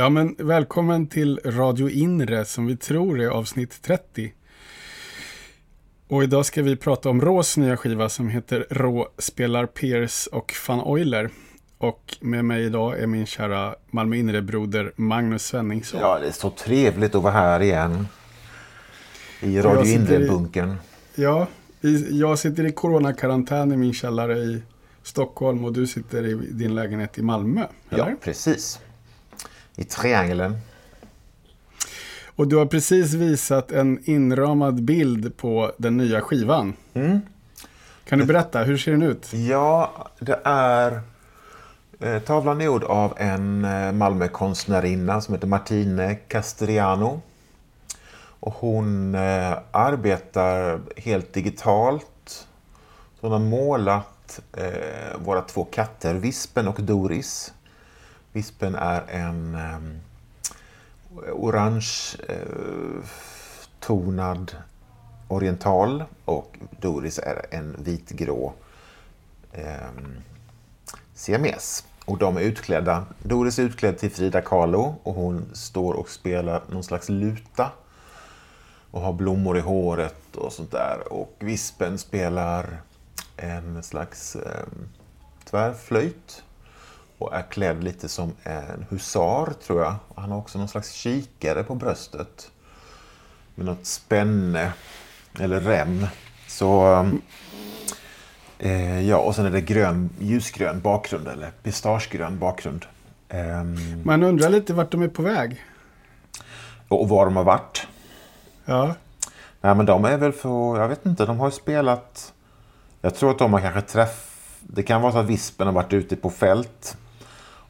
Ja, men välkommen till Radio Inre som vi tror är avsnitt 30. Och idag ska vi prata om Rås nya skiva som heter Rå spelar Pierce och Van Euler. Och med mig idag är min kära Malmö Inre-broder Magnus Svenningsson. Ja, det är så trevligt att vara här igen. I Radio Inre-bunkern. Ja, jag sitter i coronakarantän i min källare i Stockholm och du sitter i din lägenhet i Malmö. Eller? Ja, precis. I triangeln. Och du har precis visat en inramad bild på den nya skivan. Mm. Kan du berätta, hur ser den ut? Ja, det är... Eh, tavlan gjord av en eh, Malmökonstnärinna som heter Martine Castriano. Och hon eh, arbetar helt digitalt. hon har målat eh, våra två katter, Vispen och Doris. Vispen är en um, orange uh, tonad oriental och Doris är en vitgrå ehm, um, siames. Och de är utklädda. Doris är utklädd till Frida Kahlo och hon står och spelar någon slags luta och har blommor i håret och sånt där. Och Vispen spelar en slags eh, tvärflöjt och är klädd lite som en husar, tror jag. Han har också någon slags kikare på bröstet med något spänne eller rem. Så... Eh, ja, och sen är det grön, ljusgrön bakgrund eller pistagegrön bakgrund. Eh, Man undrar lite vart de är på väg. Och var de har varit. Ja. Nej, men de är väl för, jag vet inte, de har ju spelat... Jag tror att de har kanske träffat... Det kan vara så att Vispen har varit ute på fält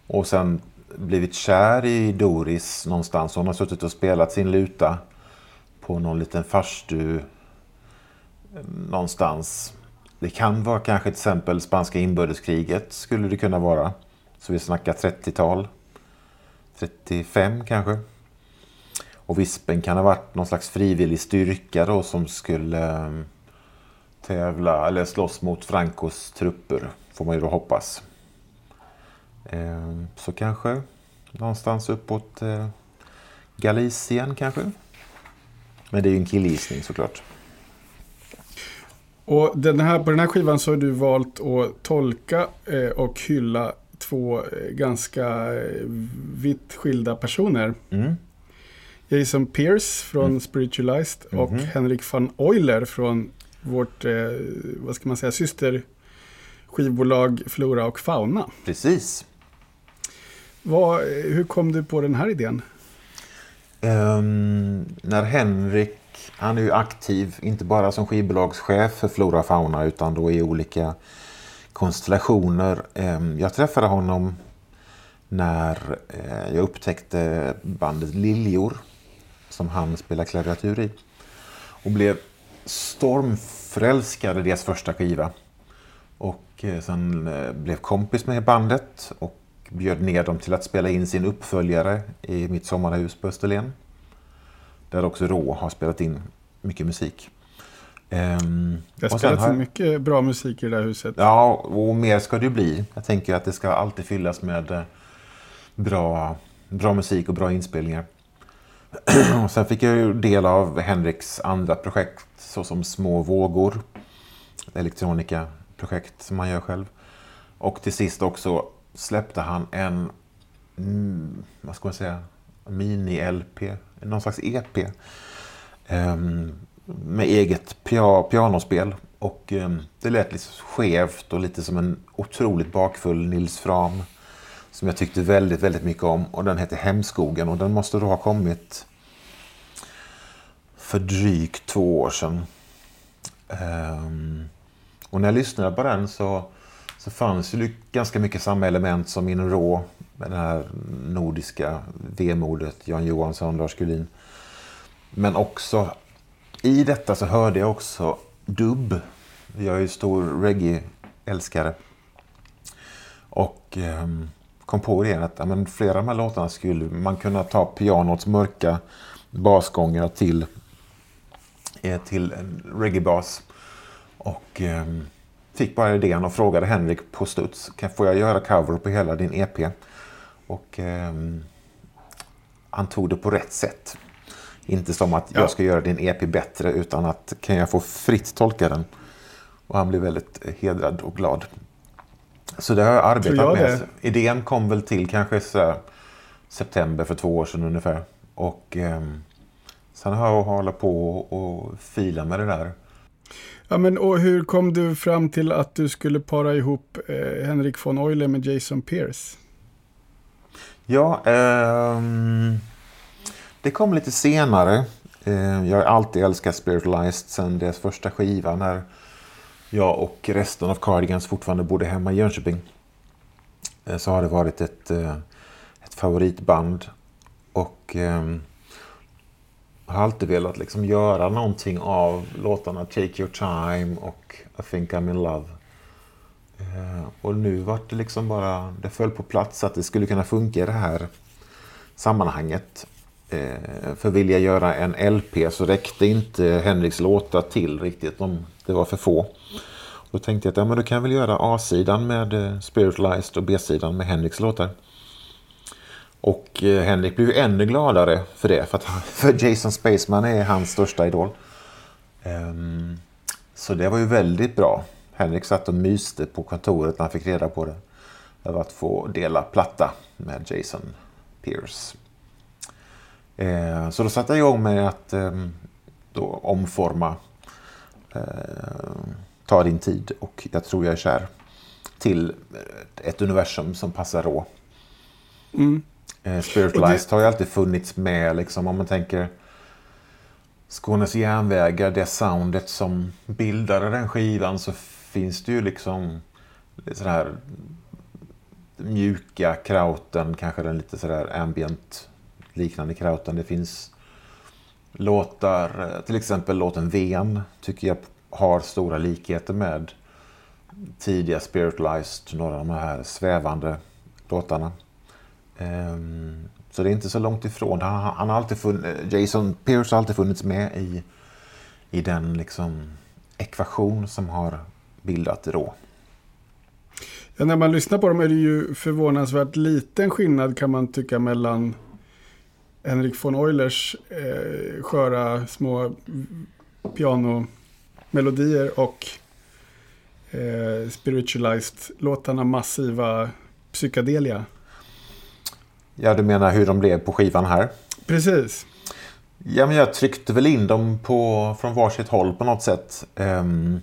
och sen blivit kär i Doris någonstans. Hon har suttit och spelat sin luta på någon liten farstu eh, någonstans. Det kan vara kanske till exempel spanska inbördeskriget skulle det kunna vara. Så vi snackar 30-tal. 35 kanske. Och vispen kan ha varit någon slags frivillig styrka då som skulle eh, tävla eller slåss mot Francos trupper. Får man ju då hoppas. Ehm, så kanske någonstans uppåt eh, Galicien kanske. Men det är ju en killgissning såklart. Och den här, på den här skivan så har du valt att tolka eh, och hylla två eh, ganska vitt skilda personer. Mm. Jason Pierce från mm. Spiritualized mm -hmm. och mhm. Henrik van Euler från vårt, vad ska man säga, systerskivbolag Flora och Fauna. Precis. Vad, hur kom du på den här idén? Um, när Henrik, han är ju aktiv, inte bara som skivbolagschef för Flora Fauna utan då i olika konstellationer. Um, jag träffade honom när uh, jag upptäckte bandet Liljor som han spelar klaviatur i. Och blev stormförälskad i deras första skiva. Och uh, sen uh, blev kompis med bandet och bjöd ner dem till att spela in sin uppföljare i mitt sommarhus på Österlen. Där också Rå har spelat in mycket musik. Um, det har spelats har... mycket bra musik i det där huset. Ja, och mer ska det bli. Jag tänker att det ska alltid fyllas med eh, bra, bra musik och bra inspelningar. och sen fick jag ju del av Henriks andra projekt såsom Små vågor. Elektronika-projekt som han gör själv. Och till sist också släppte han en, mm, vad ska man säga, mini-LP, någon slags EP. Ehm, med eget pianospel. Och ehm, det lät lite skevt och lite som en otroligt bakfull Nils Fram. Som jag tyckte väldigt, väldigt mycket om. Och den hette Hemskogen och den måste då ha kommit för drygt två år sedan. Ehm, och när jag lyssnade på den så så fanns ju ganska mycket samma element som inom Rå. Med det här nordiska vemodet, Jan Johansson, Lars Gullin. Men också i detta så hörde jag också dubb. Jag är ju stor reggae-älskare. Och eh, kom på det att ja, men flera av de här låtarna skulle man kunna ta pianots mörka basgångar till, eh, till en reggae-bas. Och eh, fick bara idén och frågade Henrik på studs. Får jag göra cover på hela din EP? Och eh, han tog det på rätt sätt. Inte som att ja. jag ska göra din EP bättre utan att kan jag få fritt tolka den. Och han blev väldigt hedrad och glad. Så det har jag arbetat jag med. Det. Idén kom väl till kanske så september för två år sedan ungefär. Och eh, sen har jag hållit på och fila med det där. Ja, men och hur kom du fram till att du skulle para ihop eh, Henrik von Euler med Jason Pierce? Ja, eh, det kom lite senare. Eh, jag har alltid älskat Spiritualized sen deras första skiva när jag och resten av Cardigans fortfarande bodde hemma i Jönköping. Eh, så har det varit ett, eh, ett favoritband. Och eh, har alltid velat liksom göra någonting av låtarna Take Your Time och I think I'm in love. Eh, och nu var det liksom bara, det föll på plats att det skulle kunna funka i det här sammanhanget. Eh, för vill jag göra en LP så räckte inte Henriks låtar till riktigt. De, det var för få. Då tänkte jag att ja, men då kan jag väl göra A-sidan med eh, Spiritualized och B-sidan med Henriks låtar. Och eh, Henrik blev ju ännu gladare för det. För, att, för Jason Spaceman är hans största idol. Um, så det var ju väldigt bra. Henrik satt och myste på kontoret när han fick reda på det. Över att få dela platta med Jason Pierce. Ehm, så då satte jag igång med att ehm, då omforma eh, Ta din tid och Jag tror jag är kär till ett universum som passar Rå. Mm. Eh, Spiritualized har ju alltid funnits med liksom om man tänker Skånes järnvägar, det soundet som bildade den skivan så finns det ju liksom sådär mjuka krauten, kanske den lite sådär ambient liknande krauten. Det finns låtar, eh, till exempel låten Ven tycker jag har stora likheter med tidiga Spiritualized, några av de här svävande låtarna. Um, så det är inte så långt ifrån. Han, han har alltid funnits, Jason Pierce har alltid funnits med i, i den liksom ekvation som har bildat Rå. Ja, när man lyssnar på dem är det ju förvånansvärt liten skillnad kan man tycka mellan Henrik von Eulers eh, sköra små pianomelodier och eh, Spiritualized-låtarna massiva psykadelia. Ja, du menar hur de blev på skivan här? Precis. Ja, men jag tryckte väl in dem på, från varsitt håll på något sätt. Um,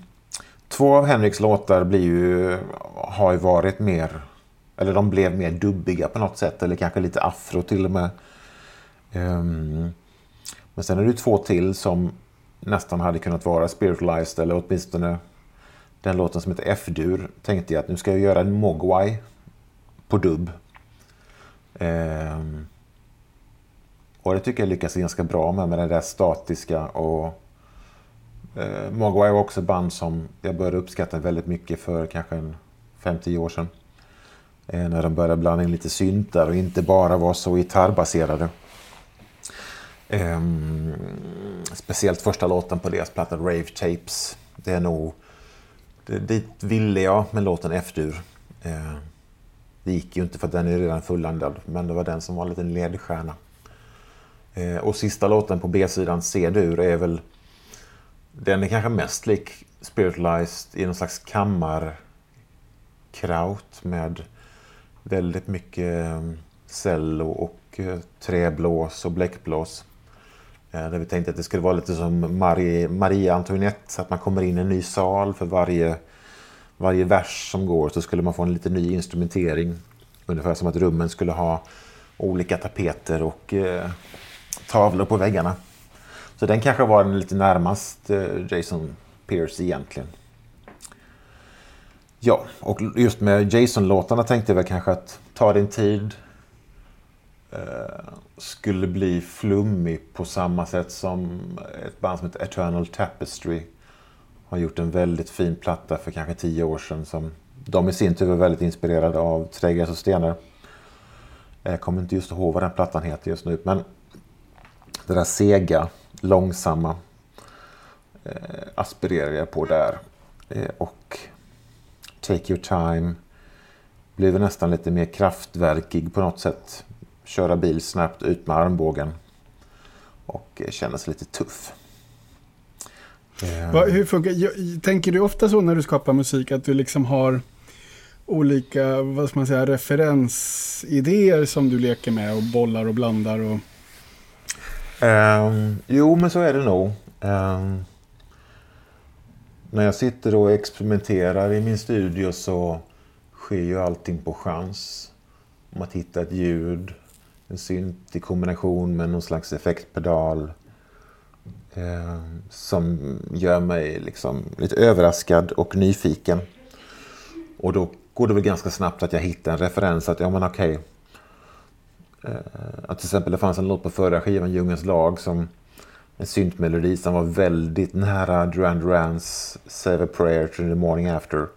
två av Henriks låtar blir ju, har ju varit mer, eller de blev mer dubbiga på något sätt, eller kanske lite afro till och med. Um, men sen är det två till som nästan hade kunnat vara spiritualized, eller åtminstone den låten som heter F-dur tänkte jag att nu ska jag göra en Mogwai på dubb. Ehm, och det tycker jag lyckas ganska bra med, med det där statiska och eh, Mogwai var också band som jag började uppskatta väldigt mycket för kanske en 5-10 år sedan. Eh, när de började blanda in lite syntar och inte bara vara så gitarrbaserade. Eh, speciellt första låten på deras platta Rave Tapes. Det är nog... Det, dit ville jag med låten F-dur. Eh, det gick ju inte för den är redan fulländad, men det var den som var en liten ledstjärna. Eh, och sista låten på B-sidan, C-dur, är väl... Den är kanske mest lik Spiritualized i någon slags kammarkraut med väldigt mycket eh, cello och eh, träblås och bläckblås. Eh, där vi tänkte att det skulle vara lite som Marie, Maria Antoinette, att man kommer in i en ny sal för varje, varje vers som går så skulle man få en lite ny instrumentering. Ungefär som att rummen skulle ha olika tapeter och eh, tavlor på väggarna. Så den kanske var den lite närmast eh, Jason Pierce egentligen. Ja, och just med Jason-låtarna tänkte jag väl kanske att Ta din tid eh, skulle bli flummig på samma sätt som ett band som heter Eternal Tapestry har gjort en väldigt fin platta för kanske tio år sedan som de i sin tur var väldigt inspirerade av Träggas och stenar. Jag kommer inte just ihåg vad den plattan heter just nu men det där sega, långsamma eh, aspirerar jag på där. Eh, och Take Your Time blev nästan lite mer kraftverkig på något sätt. köra bil snabbt ut med armbågen och eh, känna sig lite tuff. Va, hur funkar, tänker du ofta så när du skapar musik att du liksom har olika vad ska man säga, referensidéer som du leker med och bollar och blandar? Och... Um, jo, men så är det nog. Um, när jag sitter och experimenterar i min studio så sker ju allting på chans. Om att hitta ett ljud, en synt i kombination med någon slags effektpedal eh, som gör mig liksom lite överraskad och nyfiken. Och då går det väl ganska snabbt att jag hittar en referens att ja men okej. Eh, att till exempel det fanns en låt på förra skivan, Djungelns lag, som en syntmelodi som var väldigt nära Duran Durans Save a prayer to the morning after.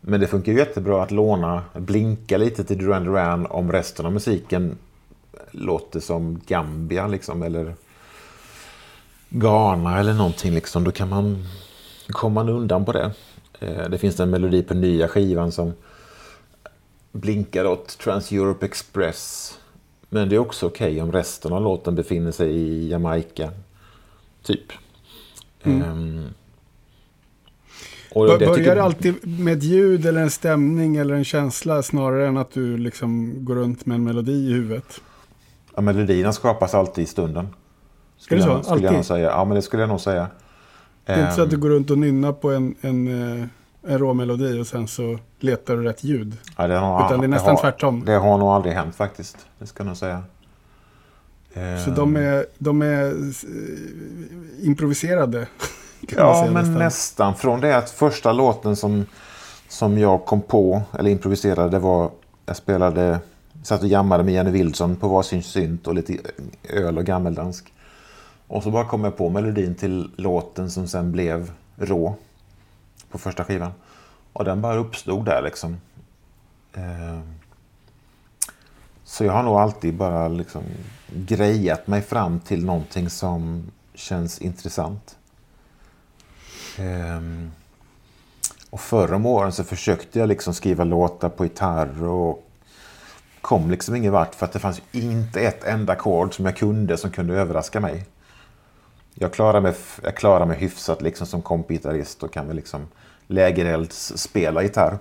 Men det funkar ju jättebra att låna, blinka lite till Duran Duran om resten av musiken låter som Gambia liksom, eller Ghana eller någonting. Liksom. Då kan man komma undan på det. Eh, det finns en melodi på nya skivan som blinkar åt Trans-Europe Express. Men det är också okej okay om resten av låten befinner sig i Jamaica. Typ. Mm. Och Bör, börjar tycker... det alltid med ett ljud eller en stämning eller en känsla snarare än att du liksom går runt med en melodi i huvudet? Ja, melodierna skapas alltid i stunden. Skulle så? Jag, skulle jag nog säga. Ja, men det skulle jag nog säga. Det är inte så att du går runt och nynnar på en, en, eh, en rå melodi och sen så letar du rätt ljud. Ja, det har, Utan det är nästan det har, tvärtom. Det har nog aldrig hänt faktiskt. Det ska jag nog säga. Så de är, de är improviserade? ja, men nästan. nästan. Från det att första låten som, som jag kom på, eller improviserade, det var jag spelade, satt och jammade med Jenny Wilson på varsin synt och lite öl och gammeldansk. Och så bara kom jag på melodin till låten som sen blev Rå på första skivan. Och den bara uppstod där liksom. Eh, så jag har nog alltid bara liksom grejat mig fram till någonting som känns intressant. Eh, och förra om åren så försökte jag liksom skriva låtar på gitarr och kom liksom ingen vart för att det fanns inte ett enda ackord som jag kunde som kunde överraska mig. Jag klarar mig, jag klarar mig hyfsat liksom som kompgitarrist och kan väl liksom lägerelds spela gitarr.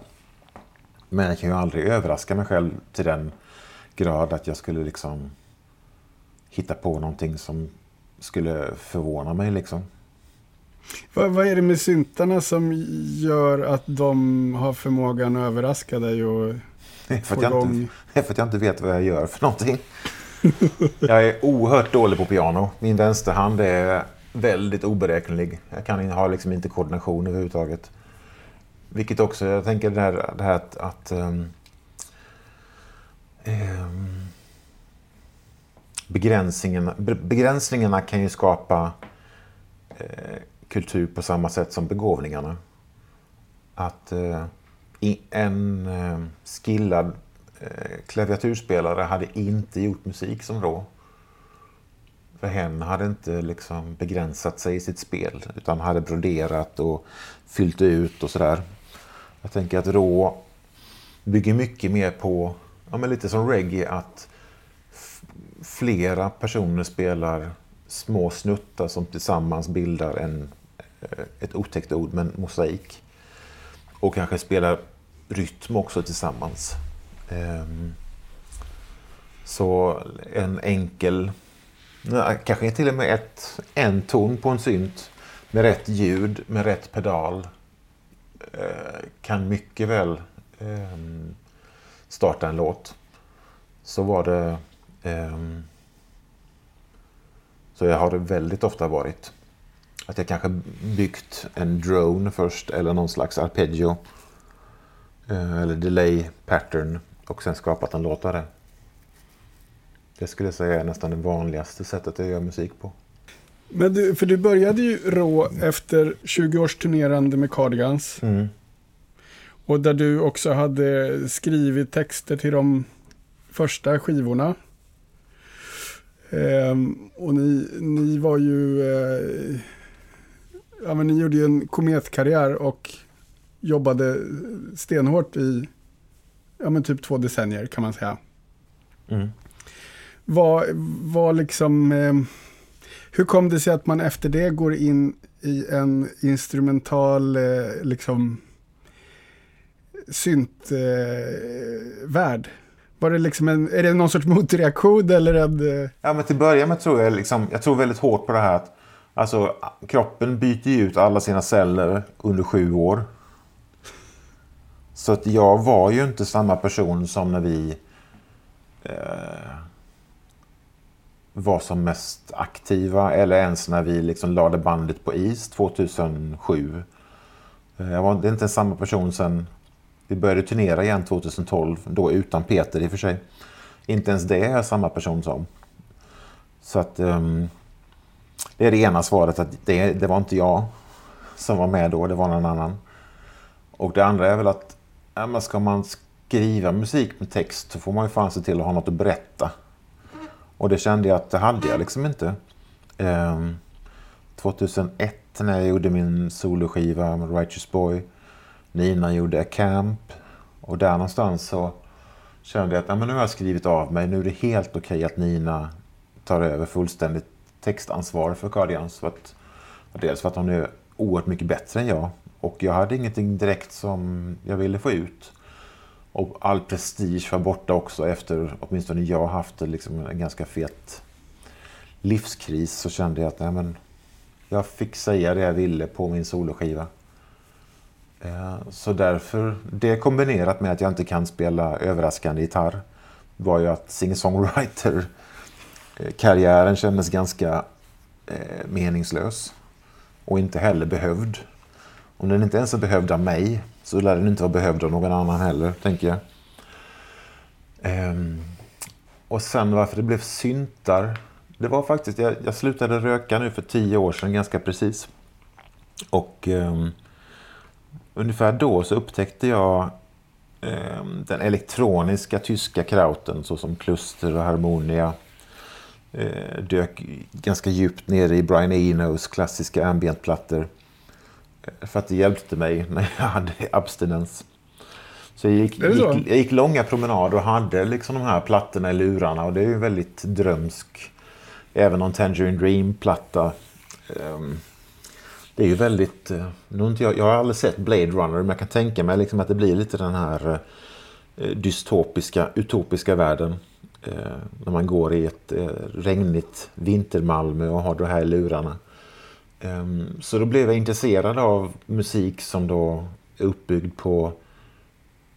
Men jag kan ju aldrig överraska mig själv till den grad att jag skulle liksom hitta på någonting som skulle förvåna mig liksom. Vad, vad är det med syntarna som gör att de har förmågan att överraska dig och att, jag inte, för att jag inte vet vad jag gör för någonting jag är oerhört dålig på piano. Min vänsterhand är väldigt oberäknelig. Jag kan ha liksom inte koordination överhuvudtaget. Vilket också, jag tänker det här, det här att, att ehm, ehm, um, um, begränsningarna, begränsningarna kan ju skapa eh, kultur på samma sätt som begåvningarna. Att eh, en eh, skillad Eh, klaviaturspelare hade inte gjort musik som Rå. För hen hade inte liksom begränsat sig i sitt spel utan hade broderat och fyllt ut och sådär. Jag tänker att Rå bygger mycket mer på, ja, men lite som reggae, att flera personer spelar små snuttar som tillsammans bildar en, eh, ett otäckt ord, men mosaik. Och kanske spelar rytm också tillsammans. Ehm, så en enkel, kanske till och med ett, en ton på en synt med rätt ljud, med rätt pedal eh, kan mycket väl ehm, starta en låt. Så var det ehm, så jag har det väldigt ofta varit. Att jag kanske byggt en drone först eller någon slags arpeggio. Eh, eller delay pattern och sen skapat en låt av det. Det skulle jag säga är nästan det vanligaste sättet att göra musik på. Men du, för du började ju rå efter 20 års turnerande med Cardigans. Mm. Och där du också hade skrivit texter till de första skivorna. Ehm, och ni, ni var ju... Eh, ja, men ni gjorde ju en kometkarriär och jobbade stenhårt i ja, men typ två decennier kan man säga. Mm. var, var liksom... Eh, hur kom det sig att man efter det går in i en instrumental eh, liksom syntvärld? Eh, var det liksom en, är det någon sorts motreaktion eller en... Eh... Ja, men till början med tror jag liksom, jag tror väldigt hårt på det här att alltså, kroppen byter ut alla sina celler under sju år. Så att jag var ju inte samma person som när vi eh, var som mest aktiva eller ens när vi liksom lade bandet på is 2007. Eh, jag var inte ens inte samma person sen vi började turnera igen 2012, då utan Peter i och för sig. Inte ens det är jag samma person som. Så att um, det är det ena svaret att det, det var inte jag som var med då, det var någon annan. Och det andra är väl att ja, men ska man skriva musik med text så får man ju fan se till att ha något att berätta. Och det kände jag att det hade jag liksom inte. Ehm, um, 2001 när jag gjorde min soloskiva Righteous Boy Nina gjorde A Camp. Och där någonstans så kände jag att ja, men nu har jag skrivit av mig. Nu är det helt okej okay att Nina tar över fullständigt textansvar för Guardians. För att, dels för att hon är oerhört mycket bättre än jag. Och jag hade ingenting direkt som jag ville få ut. Och all prestige var borta också efter, åtminstone jag haft liksom en ganska fet livskris. Så kände jag att nej, men jag fick säga det jag ville på min soloskiva. Eh, så därför, det kombinerat med att jag inte kan spela överraskande gitarr var ju att singer-songwriter-karriären eh, kändes ganska eh, meningslös och inte heller behövd. Om den inte ens är behövd av mig så lär den inte vara behövd av någon annan heller, tänker jag. Ehm, och sen varför det blev syntar. Det var faktiskt, jag, jag slutade röka nu för tio år sedan ganska precis. Och um, ungefär då så upptäckte jag eh, den elektroniska tyska krauten såsom Kluster och Harmonia eh, dök ganska djupt ner i Brian Enos klassiska ambientplattor. För att det hjälpte mig när jag hade abstinens. Så jag gick, gick, jag gick långa promenader och hade liksom de här plattorna i lurarna och det är ju väldigt drömsk. Även om Tangerine Dream-platta um, det är ju väldigt... Eh, nu inte jag, jag har aldrig sett Blade Runner men jag kan tänka mig liksom att det blir lite den här eh, dystopiska, utopiska världen. Eh, när man går i ett eh, regnigt vintermalmö och har det här i lurarna. Ehm, så då blev jag intresserad av musik som då är uppbyggd på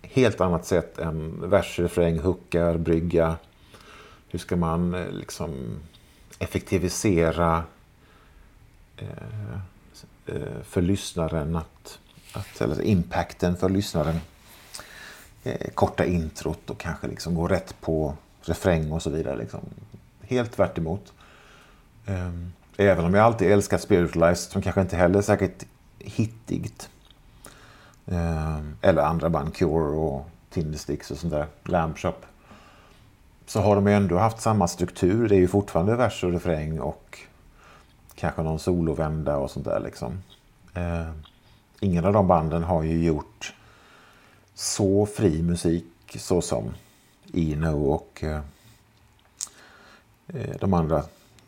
helt annat sätt än vers, refräng, hookar, brygga. Hur ska man eh, liksom effektivisera eh, eh, för lyssnaren att, att eller impacten för lyssnaren. Korta introt och kanske liksom gå rätt på refräng och så vidare. Liksom. Helt tvärt emot. Ehm, Även om jag alltid älskat Spiritualized som kanske inte heller är särskilt hittigt. Ehm, eller andra band, Cure och Tindersticks och sånt där, Lamb Shop. Så har de ju ändå haft samma struktur. Det är ju fortfarande vers och refräng och kanske någon solovända och sånt där. Liksom. Eh, ingen av de banden har ju gjort så fri musik så som Eno och eh, eh de andra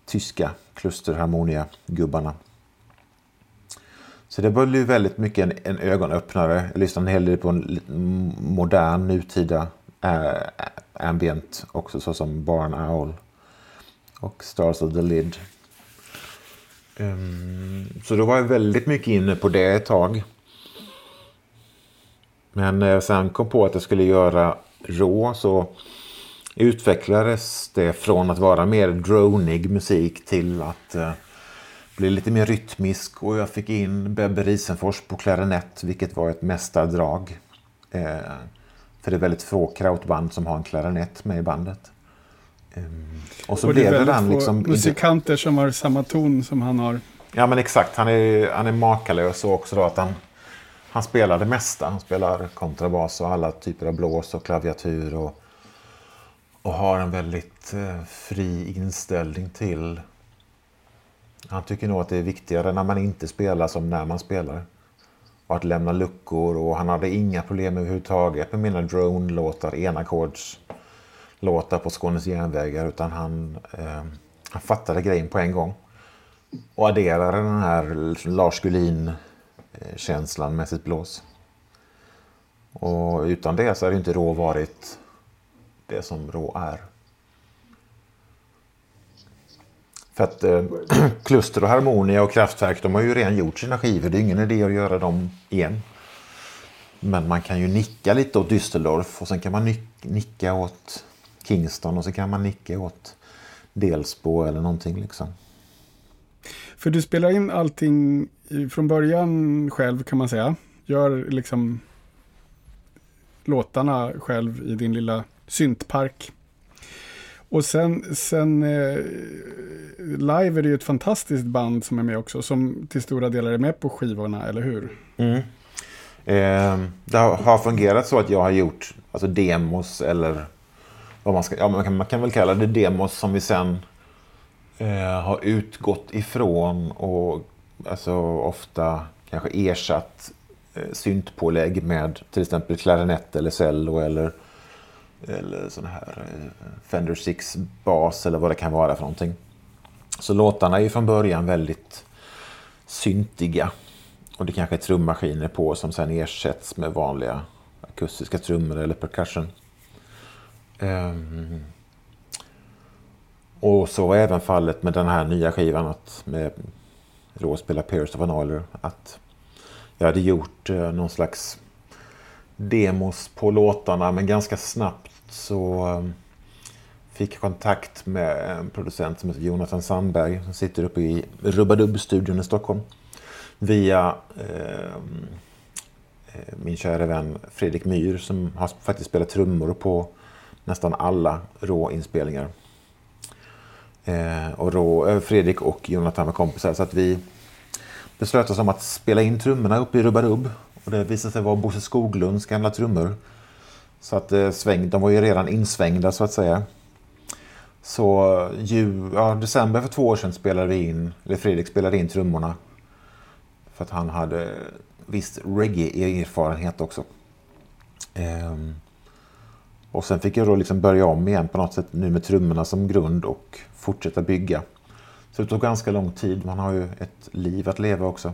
tyska klusterharmonia-gubbarna. Så det blev väldigt mycket en, en ögonöppnare. Jag lyssnade en hel del på en modern, nutida äh, ambient också såsom Barn Owl och Stars of the Lid Um, så då var jag väldigt mycket inne på det ett tag. Men när jag sen kom på att jag skulle göra rå så utvecklades det från att vara mer dronig musik till att uh, bli lite mer rytmisk och jag fick in Bebbe Risenfors på klarinett vilket var ett mästardrag. Uh, för det är väldigt få krautband som har en klarinett med i bandet. Um, och så och blev det den liksom... musikanter som har samma ton som han har. Ja men exakt, han är, han är makalös och också då att han, han spelar det mesta. Han spelar kontrabas och alla typer av blås och klaviatur och, och har en väldigt eh, fri inställning till... Han tycker nog att det är viktigare när man inte spelar som när man spelar. Och att lämna luckor och han hade inga problem överhuvudtaget med mina drone-låtar, enackords låtar på Skånes järnvägar utan han, eh, han fattade grejen på en gång. Och adderade den här Lars Gullin-känslan eh, med sitt blås. Och utan det så hade inte Rå varit det som Rå är. För att eh, Kluster och Harmonia och Kraftwerk de har ju redan gjort sina skivor. Det är ingen idé att göra dem igen. Men man kan ju nicka lite åt Düsseldorf och sen kan man nicka åt Kingston och så kan man nicka åt Delsbo eller någonting liksom. För du spelar in allting från början själv kan man säga. Gör liksom låtarna själv i din lilla syntpark. Och sen, sen eh, live är det ju ett fantastiskt band som är med också, som till stora delar är med på skivorna, eller hur? Mm. Eh, det har fungerat så att jag har gjort alltså demos eller vad man ska, ja, man, kan, man kan väl kalla det demos som vi sen eh, har utgått ifrån och alltså ofta kanske ersatt eh, syntpålägg med till exempel klarinett eller cello eller, eller sån här eh, Fender 6-bas eller vad det kan vara för någonting. Så låtarna är ju från början väldigt syntiga. Och det kanske är trummaskiner på som sen ersätts med vanliga akustiska trummor eller percussion. Um, och så var även fallet med den här nya skivan att med råspela Pierce of an Oiler att jag hade gjort uh, någon slags demos på låtarna men ganska snabbt så ehm, fick jag kontakt med en producent som heter Jonathan Sandberg som sitter uppe i Rubbadubb-studion i Stockholm via ehm, eh, min kära vän Fredrik Myr som har faktiskt spelat trummor på nästan alla råinspelningar. Eh, och rå, eh, Fredrik och Jonathan var kompisar så att vi beslöt oss om att spela in trummorna uppe i Rubbadubb. Och det visade sig vara Bosse Skoglunds gamla trummor. Så att eh, sväng, de var ju redan insvängda så att säga. Så ju, ja, december för två år sedan spelade vi in, eller Fredrik spelade in trummorna. För att han hade viss reggae-erfarenhet också. Ehm, och sen fick jag då liksom börja om igen på något sätt nu med trummorna som grund och fortsätta bygga. Så det tog ganska lång tid. Man har ju ett liv att leva också.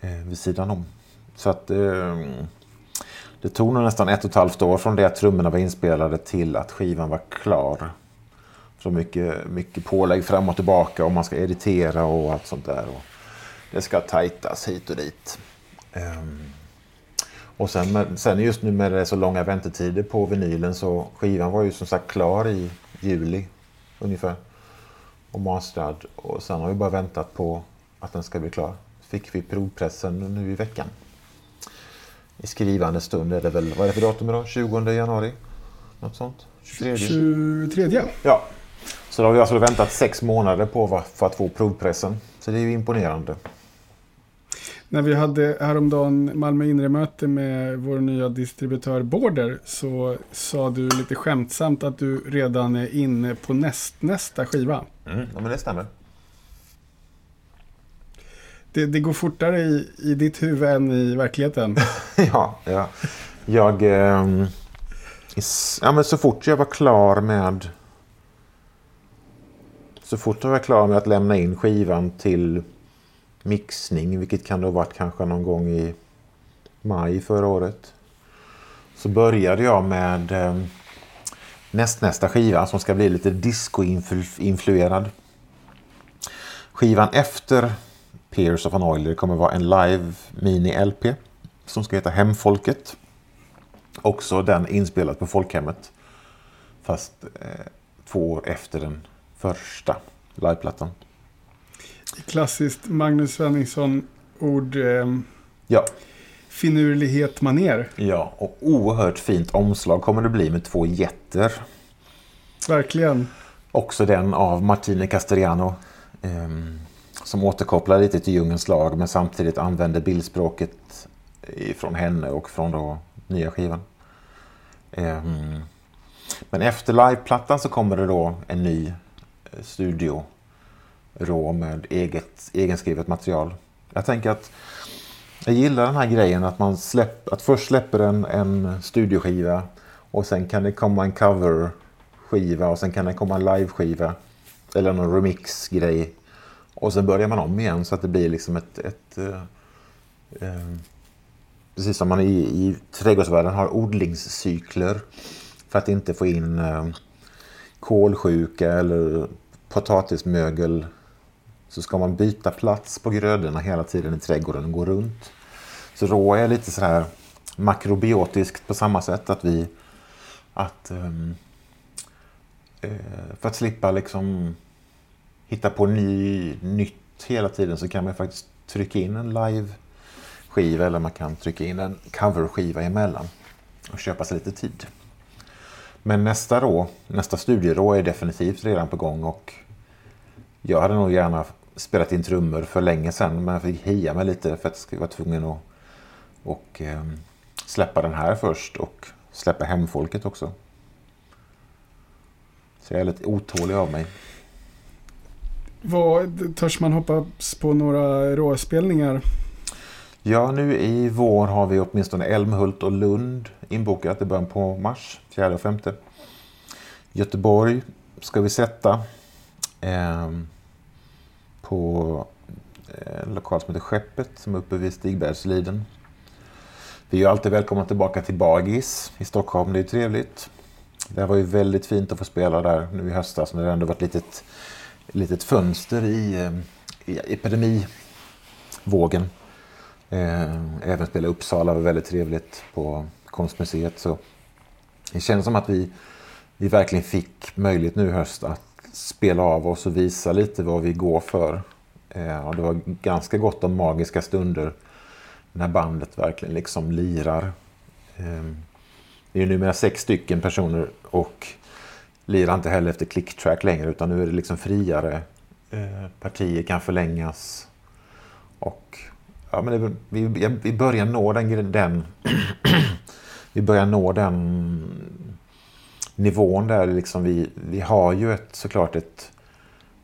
Eh, vid sidan om. Så att eh, det tog nog nästan ett och ett halvt år från det att trummorna var inspelade till att skivan var klar. Så mycket, mycket pålägg fram och tillbaka och man ska editera och allt sånt där. Och det ska tajtas hit och dit. Um, och sen, sen just nu med det så långa väntetider på vinylen så skivan var ju som sagt klar i juli ungefär. Och mastrad. Och sen har vi bara väntat på att den ska bli klar. Fick vi provpressen nu i veckan. I skrivande stund är det väl, vad är det för datum idag? 20 januari? Något sånt? 23? 23. Ja. Så då har vi alltså väntat sex månader på för att få provpressen. Så det är ju imponerande. När vi hade häromdagen Malmö inre-möte med vår nya distributör Border så sa du lite skämtsamt att du redan är inne på näst, nästa skiva. Mm, ja, men det stämmer. Det, det, går fortare i, i ditt huvud än i verkligheten. ja, ja. Jag... Eh, ja, men så fort jag var klar med... Så fort jag var klar med att lämna in skivan till mixning, vilket kan ha varit kanske någon gång i maj förra året. Så började jag med eh, nästnästa skiva som ska bli lite disco-influerad. Skivan efter Pierce of an Oiler kommer vara en live mini-LP som ska heta Hemfolket. Också den inspelad på Folkhemmet. Fast eh, två år efter den första liveplattan. Klassiskt Magnus Svenningsson-ord. Eh, ja. Finurlighet maner. Ja, och oerhört fint omslag kommer det bli med två jätter. Verkligen. Också den av Martine Castellano. Eh, som återkopplar lite till Djungelns lag men samtidigt använder bildspråket från henne och från då nya skivan. Eh, men efter liveplattan så kommer det då en ny eh, studio rå med eget, egenskrivet material. Jag tänker att jag gillar den här grejen att man släpp, att först släpper en, en studioskiva Och sen kan det komma en coverskiva och sen kan det komma en liveskiva. Eller någon remix-grej. Och sen börjar man om igen så att det blir liksom ett... ett eh, eh, precis som man i, i trädgårdsvärlden har odlingscykler. För att inte få in eh, kolsjuka eller potatismögel. Så ska man byta plats på grödorna hela tiden i trädgården och gå runt. Så rå är lite så här makrobiotiskt på samma sätt att vi att ehm, eh, för att slippa liksom hitta på ny, nytt hela tiden så kan man faktiskt trycka in en live-skiva eller man kan trycka in en cover-skiva emellan och köpa sig lite tid. Men nästa rå, nästa studierå är definitivt redan på gång och jag hade nog gärna spelat in trummor för länge sedan men jag fick hia mig lite för att jag var tvungen att och, eh, släppa den här först och släppa hemfolket också. Så jag är lite otålig av mig. Vad, törs man hoppas på några råspelningar? Ja, nu i vår har vi åtminstone Älmhult och Lund inbokat i början på mars, 4 och 5. Göteborg ska vi sätta ehm, eh, på en lokal som heter Skeppet som är uppe vid Stigbergsliden. Vi är alltid välkomna tillbaka till Bagis i Stockholm, det är trevligt. Det var ju väldigt fint att få spela där nu i höstas när det ändå varit lite litet, litet fönster i, eh, i epidemivågen. Eh, även spela Uppsala var väldigt trevligt på Konstmuseet. Så det känns som att vi, vi verkligen fick möjlighet nu i höst att spela av oss och visa lite vad vi går för. Eh, och det var ganska gott om magiska stunder när bandet verkligen liksom lirar. Det är numera sex stycken personer och lirar inte heller efter clicktrack längre utan nu är det liksom friare. Eh, partier kan förlängas. Och ja, men det, vi, vi börjar nå den, den vi börjar nå den nivån där liksom vi, vi har ju ett, såklart ett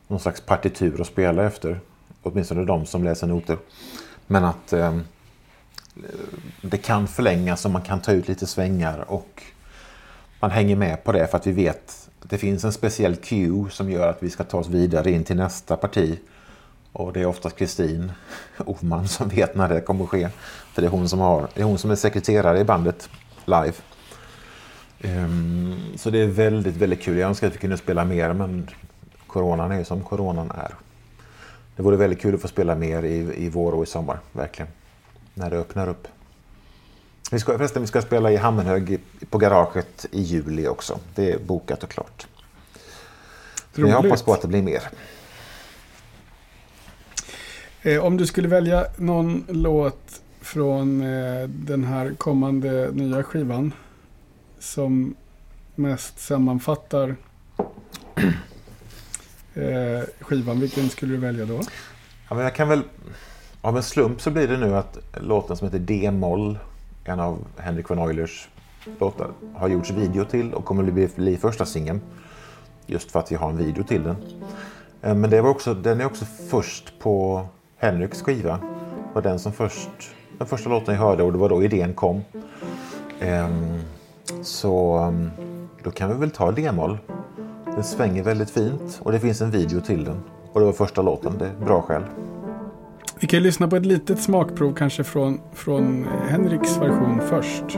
någon slags partitur att spela efter. Åtminstone de som läser noter. Men att eh, det kan förlängas och man kan ta ut lite svängar och man hänger med på det för att vi vet att det finns en speciell cue som gör att vi ska ta oss vidare in till nästa parti. Och det är oftast Kristin Oman som vet när det kommer att ske. För det är hon som, har, det är, hon som är sekreterare i bandet live. Um, så det är väldigt, väldigt kul. Jag önskar att vi kunde spela mer men coronan är ju som coronan är. Det vore väldigt kul att få spela mer i, i vår och i sommar, verkligen när det öppnar upp. Vi ska, förresten, vi ska spela i Hammenhög på garaget i juli också. Det är bokat och klart. Jag hoppas på att det blir mer. Eh, om du skulle välja någon låt från eh, den här kommande nya skivan som mest sammanfattar eh, skivan, vilken skulle du välja då? Ja, men jag kan väl av en slump så blir det nu att låten som heter D-moll, en av Henrik von Eulers låtar, har gjorts video till och kommer bli, bli första singeln. Just för att vi har en video till den. Eh, men det var också, den är också först på Henriks skiva. Det var den som först, den första låten jag hörde och det var då idén kom. Ehm, så ehm, då kan vi väl ta D-moll. Den svänger väldigt fint och det finns en video till den. Och det var första låten, det är bra skäl. Vi kan lyssna på ett litet smakprov kanske från, från Henriks version först.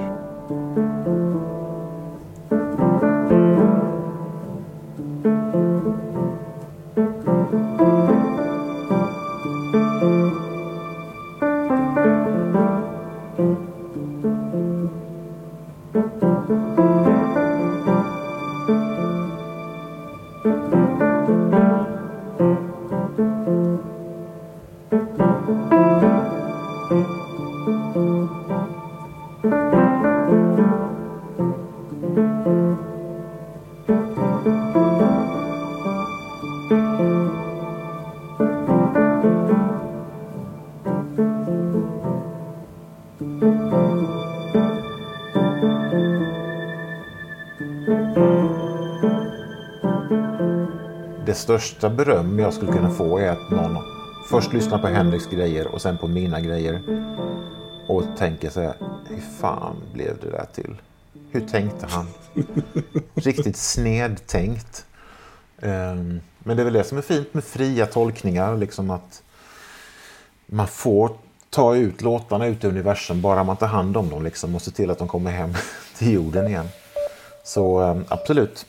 Största beröm jag skulle kunna få är att någon först lyssnar på Henriks grejer och sen på mina grejer och tänker så här, hur fan blev det där till? Hur tänkte han? Riktigt snedtänkt. Um, men det är väl det som är fint med fria tolkningar. Liksom att man får ta ut låtarna ut i universum bara man tar hand om dem liksom, och ser till att de kommer hem till jorden igen. Så um, absolut,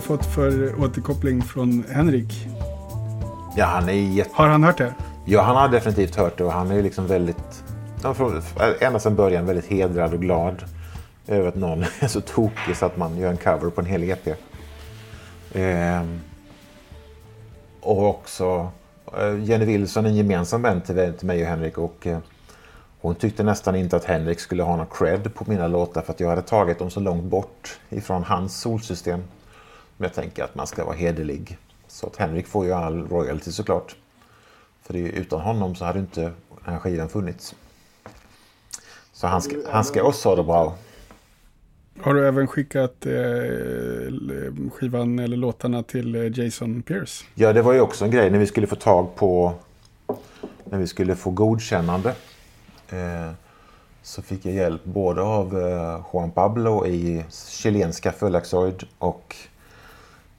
fått för återkoppling från Henrik? Ja, han är jätte... Har han hört det? Ja, han har definitivt hört det och han är liksom väldigt, ända sedan början väldigt hedrad och glad över att någon är så tokig så att man gör en cover på en hel EP. Eh, och också eh, Jenny Wilson, en gemensam vän till, till mig och Henrik. Och, eh, hon tyckte nästan inte att Henrik skulle ha någon cred på mina låtar för att jag hade tagit dem så långt bort ifrån hans solsystem. Men jag tänker att man ska vara hederlig. Så att Henrik får ju all royalty såklart. För utan honom så hade inte den här skivan funnits. Så han ska, han ska också ha det bra. Har du även skickat eh, skivan eller låtarna till eh, Jason Pierce? Ja, det var ju också en grej när vi skulle få tag på... När vi skulle få godkännande. Eh, så fick jag hjälp både av eh, Juan Pablo i chilenska Fullaxoid och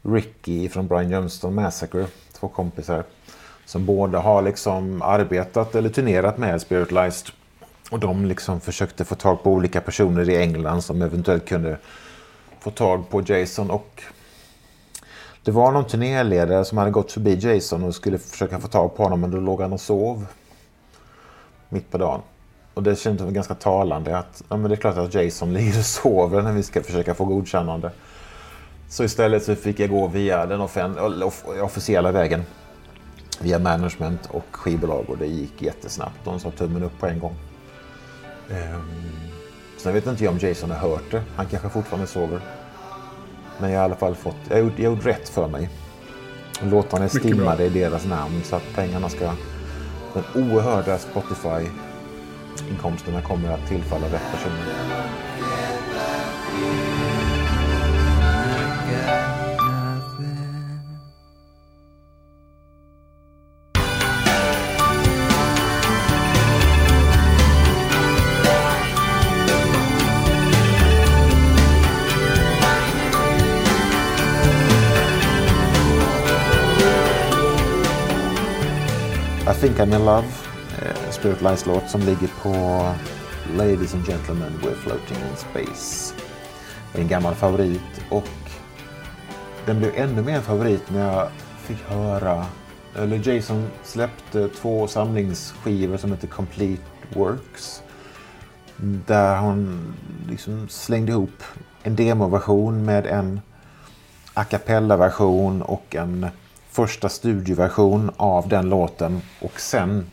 Ricky från Brian Johnston Massacre, två kompisar. Som båda har liksom arbetat eller turnerat med Spiritualized. Och de liksom försökte få tag på olika personer i England som eventuellt kunde få tag på Jason. Och det var någon turnéledare som hade gått förbi Jason och skulle försöka få tag på honom men då låg han och sov. Mitt på dagen. Och det kändes ganska talande att ja, men det är klart att Jason ligger och sover när vi ska försöka få godkännande. Så istället så fick jag gå via den officiella vägen. Via management och skivbolag och det gick jättesnabbt. De sa tummen upp på en gång. Um, sen vet inte jag om Jason har hört det. Han kanske fortfarande sover. Men jag har i alla fall fått, jag har gjort, jag rätt för mig. Låtarna är stimmade i deras namn så att pengarna ska, den oerhörda inkomsterna kommer att tillfalla rätt personer. Think I'm in Love, Spirit Lies låt som ligger på Ladies and Gentlemen We're Floating in Space. Det är en gammal favorit och den blev ännu mer en favorit när jag fick höra, eller Jason släppte två samlingsskivor som heter Complete Works. Där han liksom slängde ihop en demoversion med en a cappella-version och en första studioversion av den låten och sen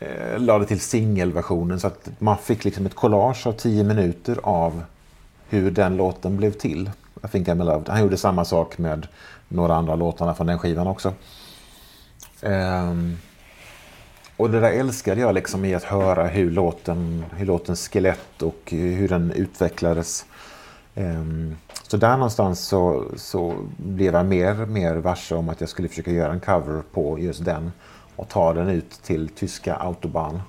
eh, lade till singelversionen så att man fick liksom ett collage av tio minuter av hur den låten blev till. I think I'm loved. Han gjorde samma sak med några andra låtarna från den skivan också. Um, och det där älskade jag liksom i att höra hur låten, hur låtens skelett och hur den utvecklades. Um, så där någonstans så, så blev jag mer och mer varse om att jag skulle försöka göra en cover på just den och ta den ut till tyska Autobahn.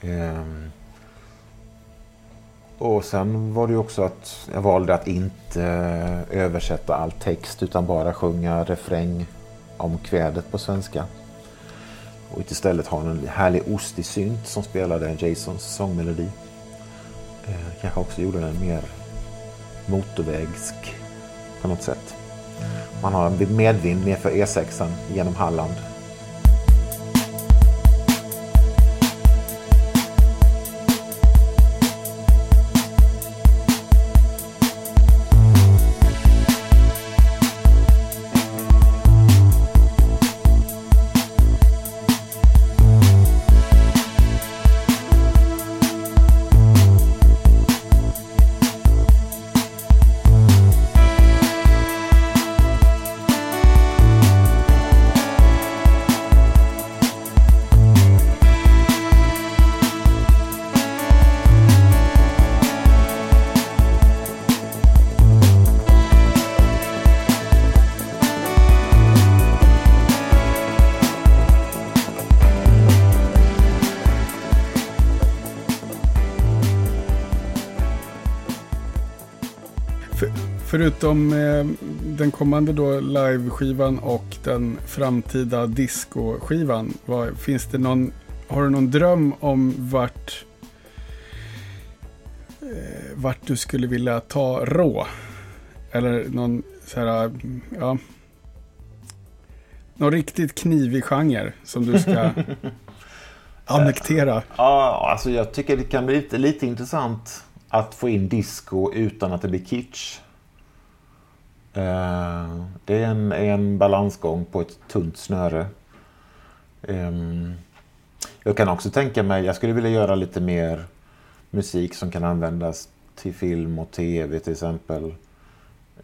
Ehm. och sen var det ju också att jag valde att inte eh, översätta all text utan bara sjunga refräng om kvädet på svenska. Och istället ha en härlig ostig synt som spelade Jasons sångmelodi. Eh, kanske också gjorde den mer motorvägsk på något sätt. Man har en medvind nerför E6 genom Halland Förutom eh, den kommande då live-skivan och den framtida disco-skivan. Finns det någon, har du någon dröm om vart, eh, vart du skulle vilja ta rå? Eller någon så här, ja, någon riktigt knivig genre som du ska annektera? Ja, alltså jag tycker det kan bli lite, lite intressant att få in disco utan att det blir kitsch. Eh, det är en, en balansgång på ett tunt snöre. Ehm, jag kan också tänka mig, jag skulle vilja göra lite mer musik som kan användas till film och tv till exempel.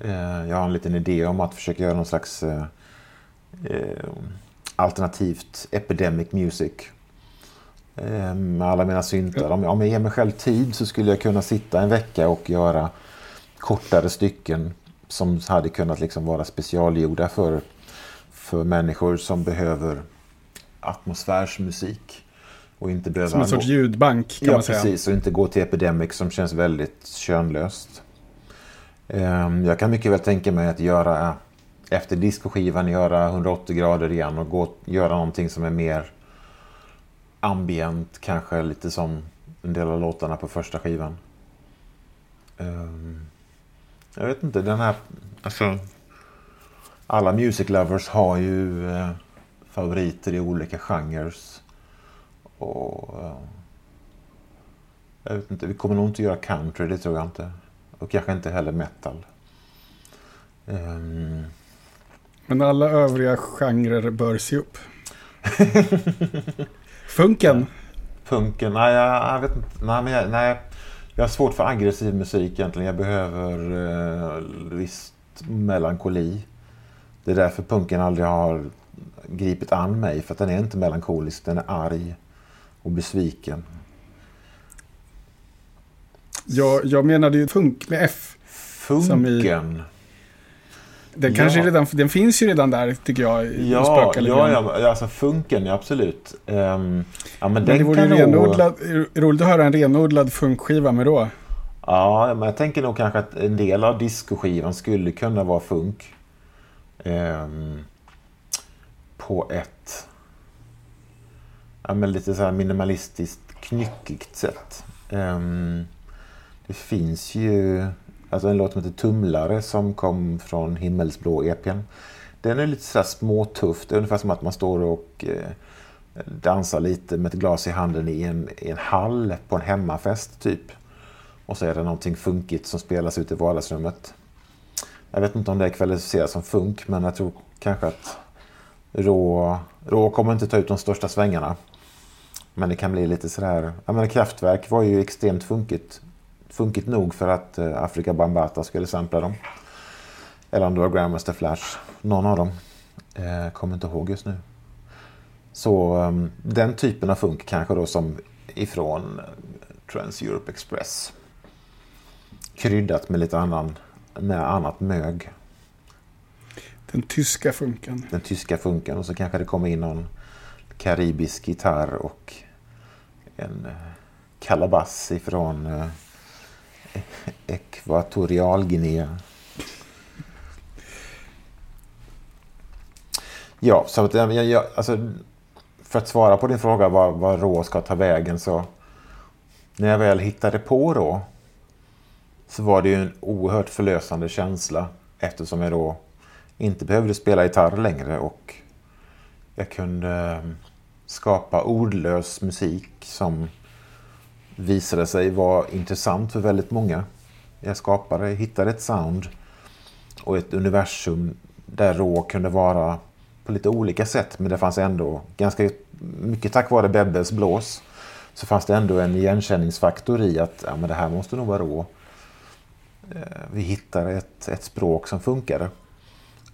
Eh, jag har en liten idé om att försöka göra någon slags eh, eh alternativt epidemic music. Ehm, med alla mina syntar. Om jag, om jag ger mig själv tid så skulle jag kunna sitta en vecka och göra kortare stycken som hade kunnat liksom vara specialgjorda för, för människor som behöver atmosfärsmusik. Och inte behöver som en sorts ljudbank kan ja, man säga. Precis. Och inte gå till Epidemic som känns väldigt könlöst. Ehm, jag kan mycket väl tänka mig att göra efter diskoskivan göra 180 grader igen och gå, göra någonting som är mer ambient, kanske lite som en del av låtarna på första skivan. Um, jag vet inte, den här... Alltså, alla music lovers har ju eh, favoriter i olika genrer. Och... Eh, jag vet inte, vi kommer nog inte göra country, det tror jag inte. Och kanske inte heller metal. Um... Men alla övriga genrer bör se upp. Funken? Funken? Nej, jag, jag vet inte. Nej, men jag, nej, jag har svårt för aggressiv musik egentligen. Jag behöver eh, visst melankoli. Det är därför punken aldrig har gripit an mig. För att den är inte melankolisk. Den är arg och besviken. Jag, jag menade ju funk med F. Funken? Den, kanske ja. redan, den finns ju redan där tycker jag. Ja, ja, ja, alltså funken, ja, absolut. Um, ja, men, men det vore ju nog... renodlad, roligt att höra en renodlad funkskiva med då. Ja, men jag tänker nog kanske att en del av diskoskivan skulle kunna vara funk. Um, på ett ja, men lite så här minimalistiskt knyckigt sätt. Um, det finns ju Alltså en låt som heter Tumlare som kom från Himmelsblå EPn. Den är lite sådär småtuff. Det är ungefär som att man står och eh, dansar lite med ett glas i handen i en, i en hall på en hemmafest typ. Och så är det någonting funkigt som spelas ute i vardagsrummet. Jag vet inte om det är kvalificerat som funk men jag tror kanske att Rå, Rå kommer inte ta ut de största svängarna. Men det kan bli lite sådär... Jag menar Kraftwerk var ju extremt funkigt funkigt nog för att eh, Afrika Bambata skulle sampla dem. Eller om det var Grandmaster Flash. Någon av dem. Eh, kommer inte ihåg just nu. Så um, den typen av funk kanske då som ifrån eh, Trans Europe Express. Kryddat med lite annan, med annat mög. Den tyska funken. Den tyska funken och så kanske det kommer in någon karibisk gitarr och en kalabass ifrån Ekvatorialguinea. Ja, så att eh, jag, jag, alltså, för att svara på din fråga var, var Rå ska ta vägen så när jag väl hittade på Rå så var det ju en oerhört förlösande känsla eftersom jag då inte behövde spela gitarr längre och jag kunde eh, skapa ordlös musik som visade sig vara intressant för väldigt många. Jag skapade, hittade ett sound och ett universum där Rå kunde vara på lite olika sätt men det fanns ändå ganska mycket tack vare Bebbes blås så fanns det ändå en igenkänningsfaktor i att ja, men det här måste nog vara Rå. Eh, vi hittade ett, ett språk som funkade.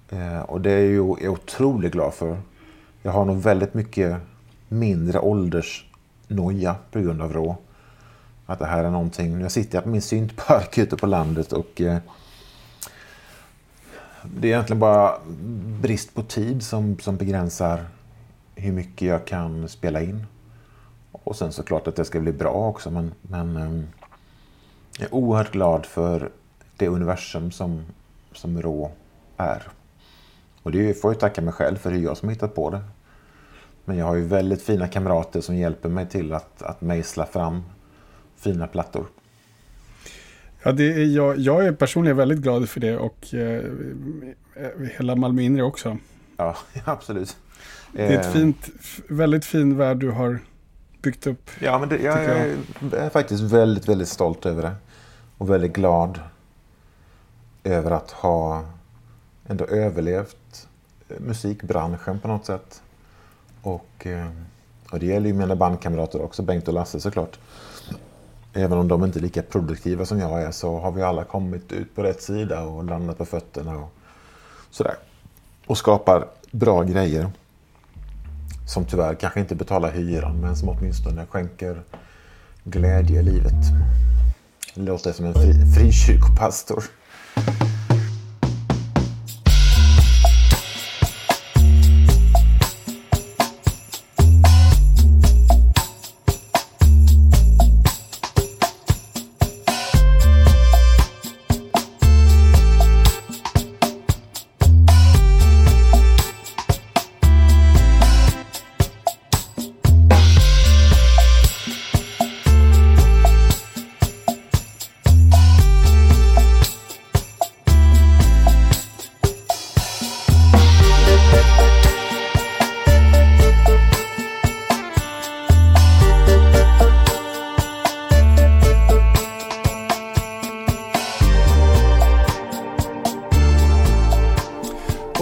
Eh, och det är ju jag är otroligt glad för. Jag har nog väldigt mycket mindre åldersnoja på grund av Rå att det här är någonting. Nu sitter jag på min syntpark ute på landet och eh, det är egentligen bara brist på tid som, som begränsar hur mycket jag kan spela in. Och sen såklart att det ska bli bra också men, men eh, jag är oerhört glad för det universum som, som rå är. Och det får jag tacka mig själv för det är jag som har hittat på det. Men jag har ju väldigt fina kamrater som hjälper mig till att, att mejsla fram fina plattor. Ja, det är jag, jag är personligen väldigt glad för det och eh, hela Malmö inre också. Ja, absolut. Det är ett eh, fint, väldigt fin värld du har byggt upp. Ja, men det, jag, jag. jag, är faktiskt väldigt, väldigt stolt över det. Och väldigt glad över att ha ändå överlevt musikbranschen på något sätt. Och, eh, och det gäller ju mina bandkamrater också, Bengt och Lasse såklart. Även om de inte är lika produktiva som jag är så har vi alla kommit ut på rätt sida och landat på fötterna och sådär. Och skapar bra grejer. Som tyvärr kanske inte betalar hyran men som åtminstone skänker glädje i livet. Det låter som en fri, frikyrkopastor.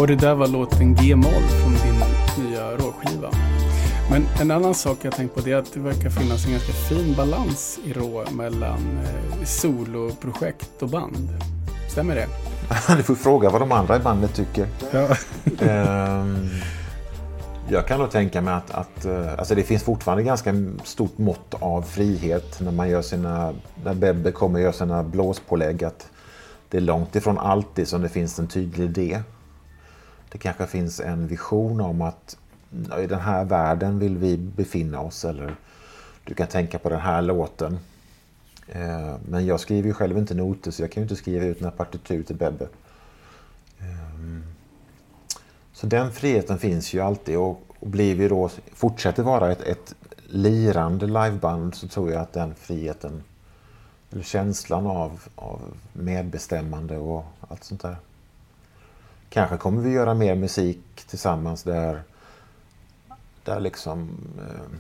Det där var låten G-moll från din nya råskiva. Men en annan sak jag tänkt på är att det verkar finnas en ganska fin balans i rå mellan eh, soloprojekt och band. Stämmer det? du får fråga vad de andra i bandet tycker. Ja. um, jag kan nog tänka mig att, att uh, alltså det finns fortfarande ganska stort mått av frihet när man gör sina, när Bebbe kommer och gör sina blåspålägg. Att det är långt ifrån alltid som det finns en tydlig idé. Det kanske finns en vision om att i den här världen vill vi befinna oss eller du kan tänka på den här låten. Eh, men jag skriver ju själv inte noter så jag kan ju inte skriva ut några partitur till Bebbe. Eh, så den friheten finns ju alltid och, blir vi då, fortsätter vara ett, ett lirande liveband så tror jag att den friheten, eller känslan av, av medbestämmande och allt sånt där Kanske kommer vi göra mer musik tillsammans där, där liksom eh,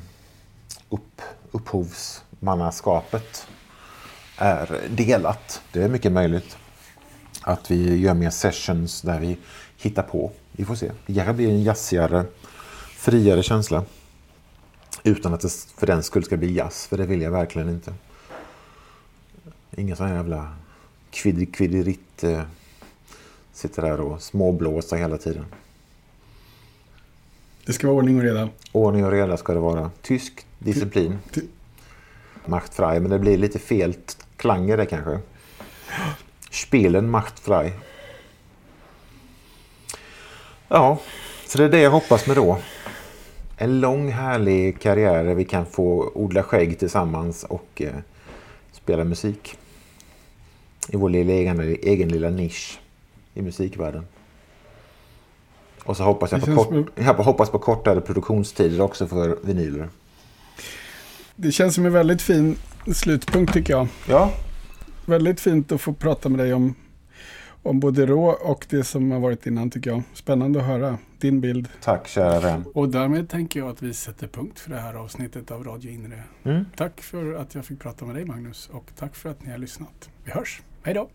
upp, upphovsmannaskapet är delat. Det är mycket möjligt. Att vi gör mer sessions där vi hittar på. Vi får se. Det kanske blir en jazzigare, friare känsla. Utan att det för den skull ska bli jazz, för det vill jag verkligen inte. Inga sådana jävla kvidderitt eh, sitter där och småblåsa hela tiden. Det ska vara ordning och reda. Ordning och reda ska det vara. Tysk disciplin. Ty Machtfrei, men det blir lite fel klang i det kanske. Spelen Machtfrei. Ja, så det är det jag hoppas med då. En lång härlig karriär där vi kan få odla skägg tillsammans och eh, spela musik. I vår lilla egen, egen lilla nisch i musikvärlden. Och så hoppas jag, på kort, som... jag hoppas på kortare produktionstider också för vinyler. Det känns som en väldigt fin slutpunkt tycker jag. Ja. Väldigt fint att få prata med dig om, om både Rå och det som har varit innan tycker jag. Spännande att höra din bild. Tack kära vän. Och därmed tänker jag att vi sätter punkt för det här avsnittet av Radio Inre. Mm. Tack för att jag fick prata med dig Magnus och tack för att ni har lyssnat. Vi hörs. Hej då!